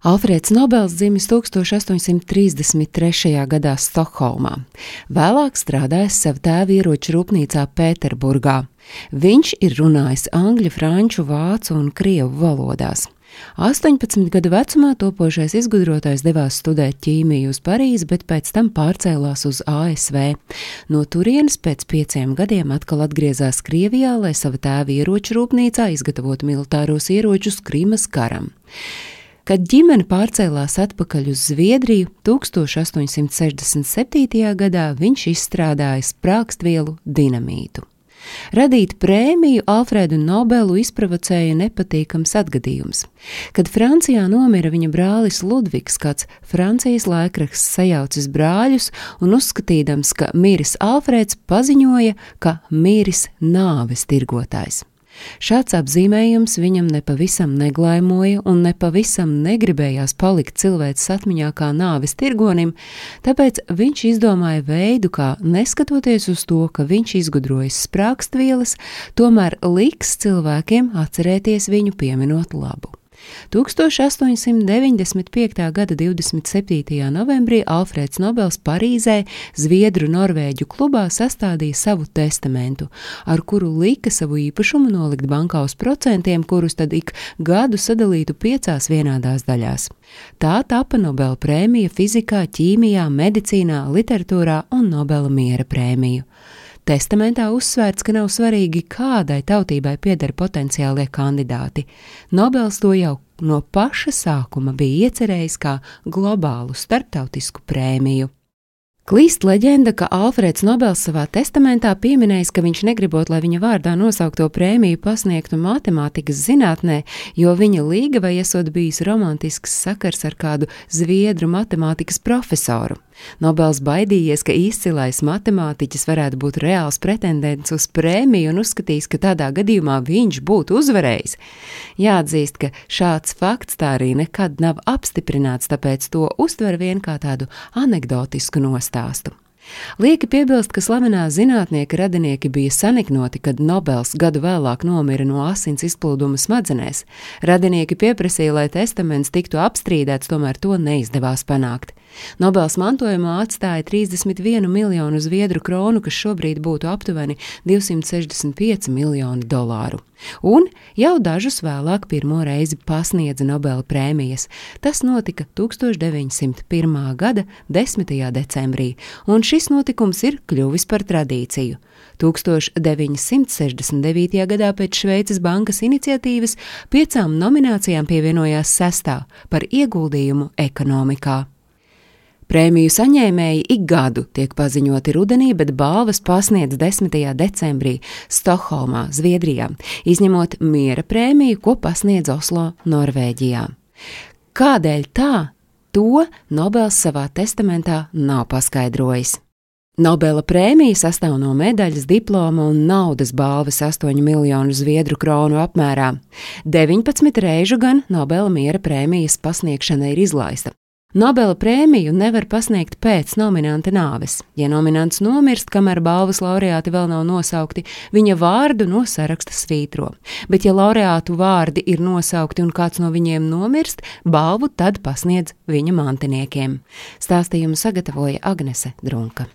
Alfrēds Nobels dzimis 1833. gadā Stokholmā. Vēlāk strādājis savā tēva ieroču rūpnīcā Pēterburgā. Viņš ir runājis angļu, franču, vācu un krievu valodās. 18 gadu vecumā topošais izgudrotājs devās studēt ķīmiju uz Parīzi, bet pēc tam pārcēlās uz ASV. No turienes pēc pieciem gadiem atkal atgriezās Krievijā, lai sava tēva ieroču rūpnīcā izgatavotu militāros ieročus Krimas karam. Kad ģimene pārcēlās atpakaļ uz Zviedriju, 1867. gadā viņš izstrādāja sprākstvielu dinamītu. Radīt prēmiju Alfredu Nobelu izprovocēja nepatīkams atgadījums. Kad Francijā nomira viņa brālis Ludvigs, kāds Francijas laikraksts sajaucis brāļus un uzskatīdams, ka miris Alfrēds paziņoja, ka miris nāves tirgotājs. Šāds apzīmējums viņam nepavisam neglaimoja un nepavisam negribējās palikt cilvēks atmiņā kā nāves tirgonim, tāpēc viņš izdomāja veidu, kā neskatoties uz to, ka viņš izgudrojas sprākstvielas, tomēr liks cilvēkiem atcerēties viņu pieminot labu. 1895. gada 27. novembrī Alfrēds Nobels Parīzē Zviedru Norvēģu klubā sastādīja savu testamentu, ar kuru lika savu īpašumu nolikt bankā uz procentiem, kurus tad ik gadu sadalītu piecās vienādās daļās. Tā tapa Nobela prēmija fizikā, ķīmijā, medicīnā, literatūrā un Nobela miera prēmiju. Testamentā uzsvērts, ka nav svarīgi, kādai tautībai pieder potenciālie kandidāti. Nobels to jau no paša sākuma bija iecerējis kā globālu starptautisku prēmiju. Klīst leģenda, ka Alfrēds Nobels savā testamentā pieminējis, ka viņš negribot, lai viņa vārdā nosaukto prēmiju pasniegtu matemātikas zinātnē, jo viņa līgavai esot bijis romantisks sakars ar kādu zviedru matemātikas profesoru. Nobels baidījies, ka izcilais matemātiķis varētu būt reāls pretendents uz prēmiju un uzskatījis, ka tādā gadījumā viņš būtu uzvarējis. Jāatzīst, ka šāds fakts tā arī nekad nav apstiprināts, tāpēc to uztver vien kā tādu anegdotisku nostāju stāstu. Lieki piebilst, ka slavenā zinātnieka radinieki bija saniknoti, kad Nobels gadu vēlāk nomira no asins izplūduma smadzenēs. Radinieki pieprasīja, lai testaments tiktu apstrīdēts, tomēr to neizdevās panākt. Nobels mantojumā atstāja 31 miljonu zviedru kronu, kas šobrīd būtu aptuveni 265 miljoni dolāru. Un jau dažus vēlāk pirmo reizi pasniedza Nobela prēmijas. Tas notika 1901. gada 10. decembrī, un šis notikums ir kļuvis par tradīciju. 1969. gadā pēc Šveices bankas iniciatīvas piecām nominācijām pievienojās sestā par ieguldījumu ekonomikā. Prēmiju saņēmēji ik gadu tiek paziņoti rudenī, bet balvas pasniedz 10. decembrī Stokholmā, Zviedrijā, izņemot miera prēmiju, ko pasniedz Oslo, Norvēģijā. Kādēļ tā? To Nobels savā testamentā nav paskaidrojis. Nobela prēmija sastāv no medaļas, diploma un naudas balvas 8 miljonu zviedru kronu apmērā. 19 reižu gan Nobela miera prēmijas pasniegšana ir izlaista. Nobela prēmiju nevar pasniegt pēc nominanta nāves. Ja nominants nomirst, kamēr balvas laureāti vēl nav nosaukti, viņa vārdu no saraksta svītro. Bet, ja laureātu vārdi ir nosaukti un kāds no viņiem nomirst, balvu tad pasniedz viņa mantiniekiem. Stāstījumu sagatavoja Agnese Drunka.